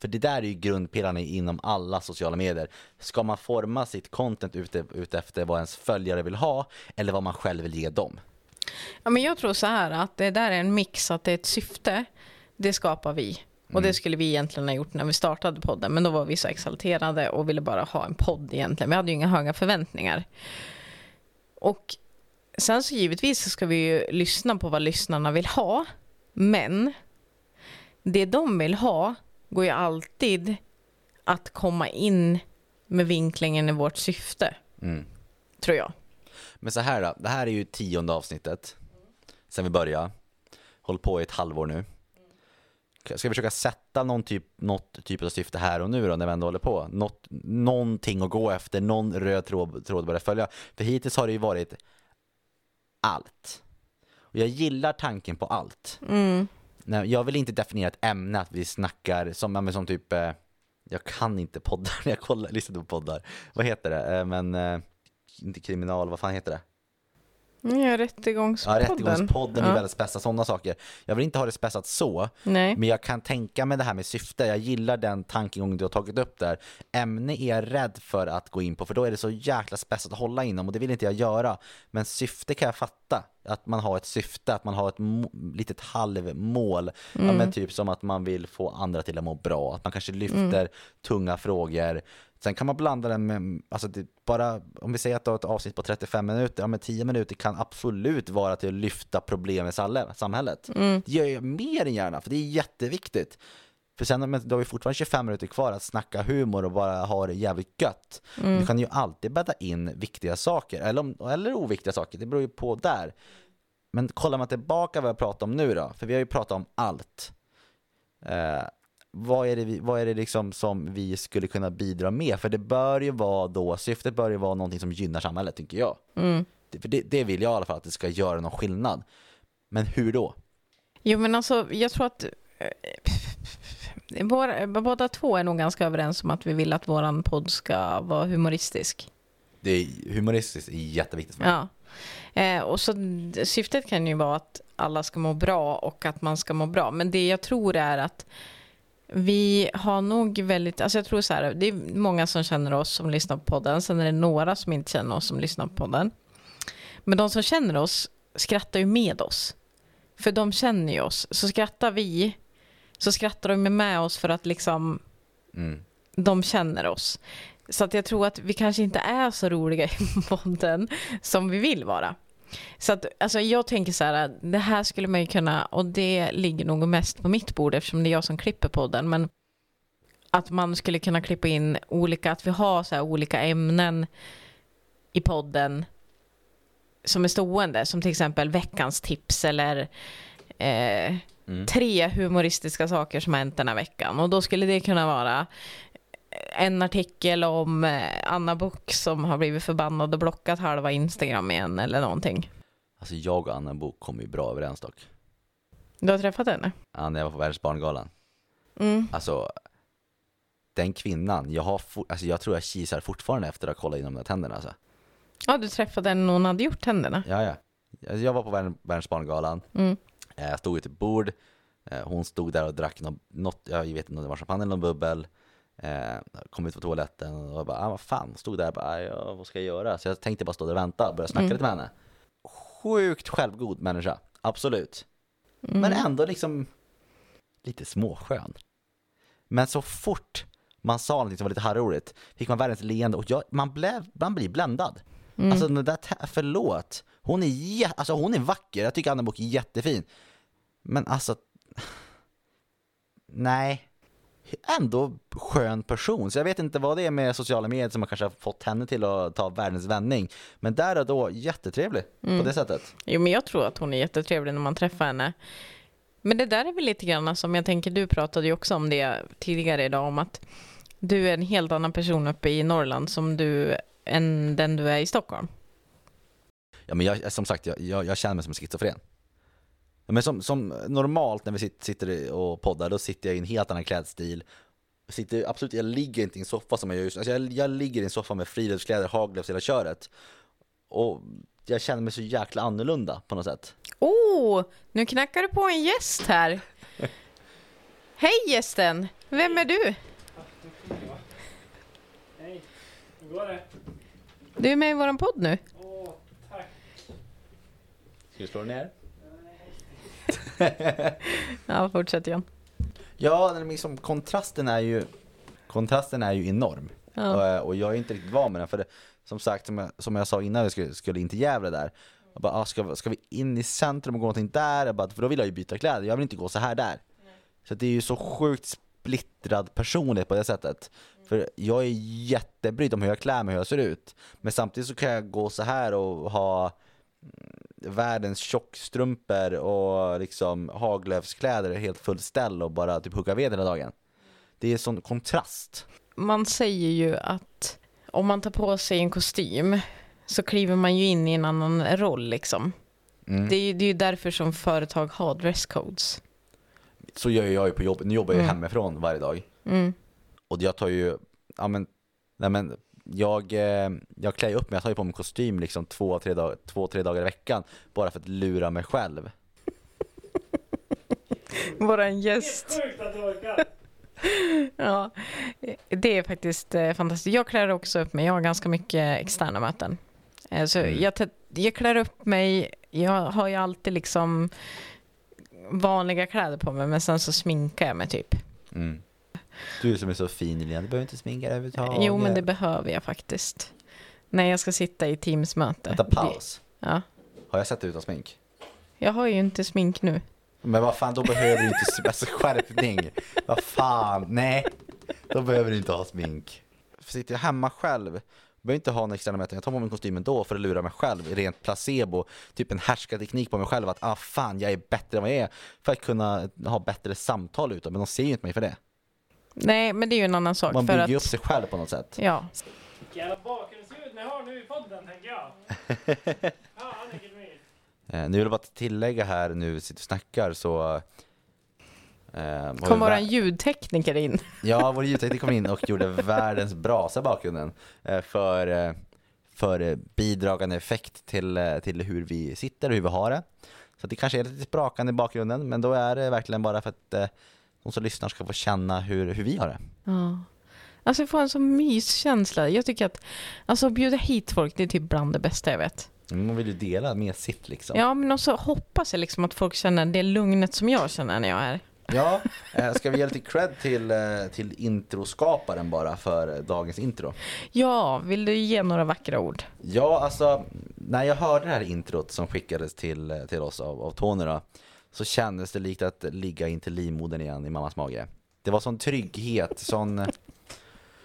För det där är ju grundpelarna inom alla sociala medier. Ska man forma sitt content ute, ute efter vad ens följare vill ha, eller vad man själv vill ge dem?
Ja, men jag tror så här att det där är en mix, att det är ett syfte, det skapar vi. Och det skulle vi egentligen ha gjort när vi startade podden, men då var vi så exalterade och ville bara ha en podd egentligen. Vi hade ju inga höga förväntningar. Och sen så givetvis så ska vi ju lyssna på vad lyssnarna vill ha, men det de vill ha går ju alltid att komma in med vinklingen i vårt syfte,
Mm.
tror jag.
Men så här då, det här är ju tionde avsnittet sen vi började. Håll på i ett halvår nu. Ska vi försöka sätta någon typ, något typ av syfte här och nu då när vi ändå håller på? Något, någonting att gå efter, någon röd tråd, tråd att börja följa. För hittills har det ju varit allt. Och jag gillar tanken på allt.
Mm.
Nej, jag vill inte definiera ett ämne att vi snackar som, men som typ eh, Jag kan inte poddar när (laughs) jag kollar, lyssnar på poddar Vad heter det? Eh, men eh, Inte kriminal, vad fan heter det?
Ja,
Ja,
rättegångspodden.
Rättegångspodden är
Ja.
väldigt spessat, sådana saker Jag vill inte ha det spessat så
Nej.
Men jag kan tänka mig det här med syfte, jag gillar den tankegången du har tagit upp där Ämne är jag rädd för att gå in på för då är det så jäkla spessat att hålla inom och det vill inte jag göra Men syfte kan jag fatta, att man har ett syfte, att man har ett litet halvmål. Ja, men Typ som att man vill få andra till att må bra, att man kanske lyfter tunga frågor. Sen kan man blanda den med, alltså det bara, om vi säger att du har ett avsnitt på 35 minuter, ja men 10 minuter kan absolut vara till att lyfta problem i samhället. Det gör jag mer än gärna, för det är jätteviktigt. För sen men då har vi fortfarande 25 minuter kvar att snacka humor och bara ha det jävligt gött. Du kan ju alltid bädda in viktiga saker, eller, om, eller oviktiga saker, det beror ju på där. Men kollar man tillbaka vad jag pratar om nu då, för vi har ju pratat om allt. Eh, vad är, det vi, vad är det liksom som vi skulle kunna bidra med? För det bör ju vara då, syftet bör ju vara någonting som gynnar samhället tycker jag. Det, för det, det vill jag i alla fall att det ska göra någon skillnad. Men hur då?
Jo, men alltså, jag tror att våra, båda två är nog ganska överens om att vi vill att våran podd ska vara humoristisk.
Det är humoristiskt är jätteviktigt för mig.
Ja. Eh, och så syftet kan ju vara att alla ska må bra och att man ska må bra. Men det jag tror är att vi har nog väldigt, alltså jag tror så här, det är många som känner oss som lyssnar på podden, sen är det några som inte känner oss som lyssnar på podden. Men de som känner oss skrattar ju med oss. För de känner ju oss. Så skrattar vi, så skrattar de med oss för att liksom
Mm.
de känner oss. Så att jag tror att vi kanske inte är så roliga i (laughs) podden som vi vill vara. Så att, alltså jag tänker så här, det här skulle man ju kunna, och det ligger nog mest på mitt bord eftersom det är jag som klipper podden, men att man skulle kunna klippa in olika, att vi har så här olika ämnen i podden som är stående, som till exempel veckans tips eller eh,
Mm.
tre humoristiska saker som har hänt den här veckan. Och då skulle det kunna vara en artikel om eh, Anna Book som har blivit förbannad och blockat halva Instagram igen eller någonting.
Alltså jag och Anna Bok kom ju bra överens dock.
Du har träffat henne?
Ja, när jag var på Världsbarngalan.
Mm.
Alltså, den kvinnan, jag, har for, alltså jag tror jag kisar fortfarande efter att ha kollat in de där tänderna alltså.
Ja, du träffade henne när hon hade gjort tänderna.
Ja, ja. Alltså, Jag var på Värn- Världens barngalan,
Mm.
Eh, jag stod vid ett bord, Eh, hon stod där och drack något, jag vet inte om det var champagne eller någon bubbel. Eh, kom ut på toaletten och jag bara, ah, vad fan, stod där och bara, "Ah, ja, vad ska jag göra? Så jag tänkte bara stå där och vänta och börja snacka
Mm.
lite med henne. Sjukt självgod människa, absolut. Men
Mm.
ändå liksom lite småskön. Men så fort man sa någonting som var lite harroligt fick man världens leende och jag, man, blev, man blir bländad.
Mm.
Alltså den där, förlåt. Hon är, jä- alltså, hon är vacker, jag tycker Anna Book är jättefin. Men alltså, (sighs) nej. Ändå skön person, så jag vet inte vad det är med sociala medier som har kanske har fått henne till att ta världens vändning. Men där och då, jättetrevlig
Mm.
på det sättet.
Jo, men jag tror att hon är jättetrevlig när man träffar henne. Men det där är väl lite grann som jag tänker, du pratade ju också om det tidigare idag, om att du är en helt annan person uppe i Norrland som du, än den du är i Stockholm.
Ja men jag, som sagt, jag, jag, jag känner mig som en schizofren. Men som, som normalt när vi sitter, och poddar, då sitter jag i en helt annan klädstil. Jag, sitter, absolut, jag ligger inte i en soffa som jag gör just alltså jag, jag ligger i en soffa med friluftskläder, haglöfs, hela köret. Och jag känner mig så jäkla annorlunda på något sätt.
Oh, nu knackar du på en gäst här. (laughs) Hej gästen, vem är du?
Hej, hur går det?
Du är med i våran podd nu.
Åh, tack.
Ska vi slå ner? (laughs)
Ja, fortsätt John.
Ja, liksom, kontrasten är ju kontrasten är ju enorm.
Ja.
Och, och jag är inte riktigt van med den. För det, som sagt, som jag, som jag sa innan vi skulle, skulle in till Gävle där. Jag bara, ah, ska, ska vi in i centrum och gå någonting där? Jag bara, för då vill jag ju byta kläder, jag vill inte gå så här där. Så det är ju så sjukt splittrad personlighet på det sättet. För jag är jättebrydd om hur jag klär mig, hur jag ser ut. Men samtidigt så kan jag gå så här och ha mm, världens tjockstrumpor och liksom haglöfskläder helt full ställ och bara typ hugga ved hela dagen. Det är sån kontrast.
Man säger ju att om man tar på sig en kostym så kliver man ju in i en annan roll liksom.
Mm.
Det är ju det är ju därför som företag har dresscodes.
Så gör jag ju på jobbet. Nu jobbar jag ju
Mm.
hemifrån varje dag.
Mm.
Och jag tar ju, ja men, nej men jag, eh, jag klär upp mig, jag tar ju på mig kostym liksom två, tre, dag, två, tre dagar i veckan bara för att lura mig själv. (laughs)
Våran gäst. (laughs) Ja, det är faktiskt eh, fantastiskt. Jag klär också upp mig. Jag har ganska mycket externa möten. Eh, så
Mm.
jag, jag klär upp mig. Jag har ju alltid liksom vanliga kläder på mig, men sen så sminkar jag mig typ.
Mm. Du som är så fin Lilian, du behöver inte sminka dig överhuvudtaget.
Jo, men det behöver jag faktiskt. När jag ska sitta i Teams-möte.
Vänta, paus.
Ja.
Har jag sett dig utan smink?
Jag har ju inte smink nu.
Men vad fan, då behöver du inte, (laughs) alltså skärpning. Vad fan, nej. Då behöver du inte ha smink. Sitter jag hemma själv, behöver inte ha en externa möten. Jag tar på mig kostymen då för att lura mig själv. Rent placebo, typ en härskarteknik på mig själv. Att ah fan, jag är bättre än vad jag är. För att kunna ha bättre samtal utåt. Men de ser ju inte mig för det.
Nej, men det är ju en annan sak.
Man
för
bygger
att,
ju upp sig själv på något sätt.
Ja,
Vilka jävla bakgrundsljud ni har nu i podden, tänker jag. (laughs) Fan, vilket mys.
Eh, nu vill jag bara tillägga här nu sitter och snackar så eh,
kom våran ljudtekniker in.
Ja, vår ljudtekniker kom in och gjorde världens brasa i bakgrunden eh, för, eh, för bidragande effekt till, eh, till hur vi sitter och hur vi har det. Så det kanske är lite sprakande i bakgrunden, men då är det verkligen bara för att eh, de som lyssnar ska få känna hur, hur vi har det.
Ja. Alltså jag får en sån myskänsla. Jag tycker att alltså, bjuda hit folk, det är typ bland det bästa jag vet.
Man vill ju dela med sitt liksom.
Ja, men också hoppas jag liksom att folk känner det lugnet som jag känner när jag är.
Ja, eh, ska vi ge lite cred till, eh, till introskaparen bara för dagens intro?
Ja, vill du ge några vackra ord?
Ja, alltså när jag hörde det här introt som skickades till, eh, till oss av, av Tony då, så kändes det likt att ligga in till livmodern igen i mammas mage. Det var sån trygghet, sån...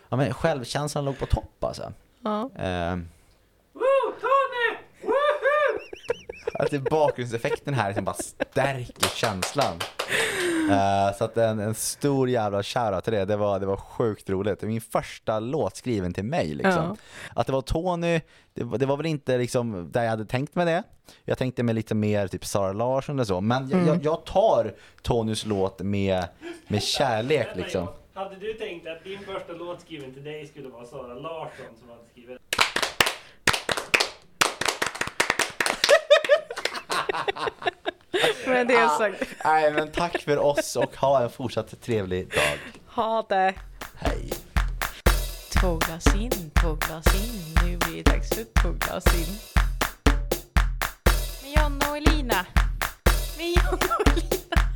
Ja men självkänslan låg på topp alltså.
Ja.
Eh, att det bakgrundseffekten här liksom bara stärker känslan. Eh, så att en, en stor jävla shoutout till det, det var, det var sjukt roligt. Det min första låt skriven till mig liksom.
Ja.
Att det var Tony, det, var- det var väl inte liksom där jag hade tänkt med det. Jag tänkte mig lite mer typ Sara Larsson eller så. Men jag,
Mm.
jag, jag tar Tonys låt med, med kärlek liksom.
Hade du tänkt att din första låt skriven till dig skulle vara Sara Larsson som hade skrivit (laughs) (laughs)
men det är ah. sagt.
Nej, men tack för oss och ha en fortsatt trevlig dag.
Ha det.
Hej.
Två glas in, två glas in. Nu blir det dags för två glas in. Med Jonna och Elina. Med Jonna och Elina.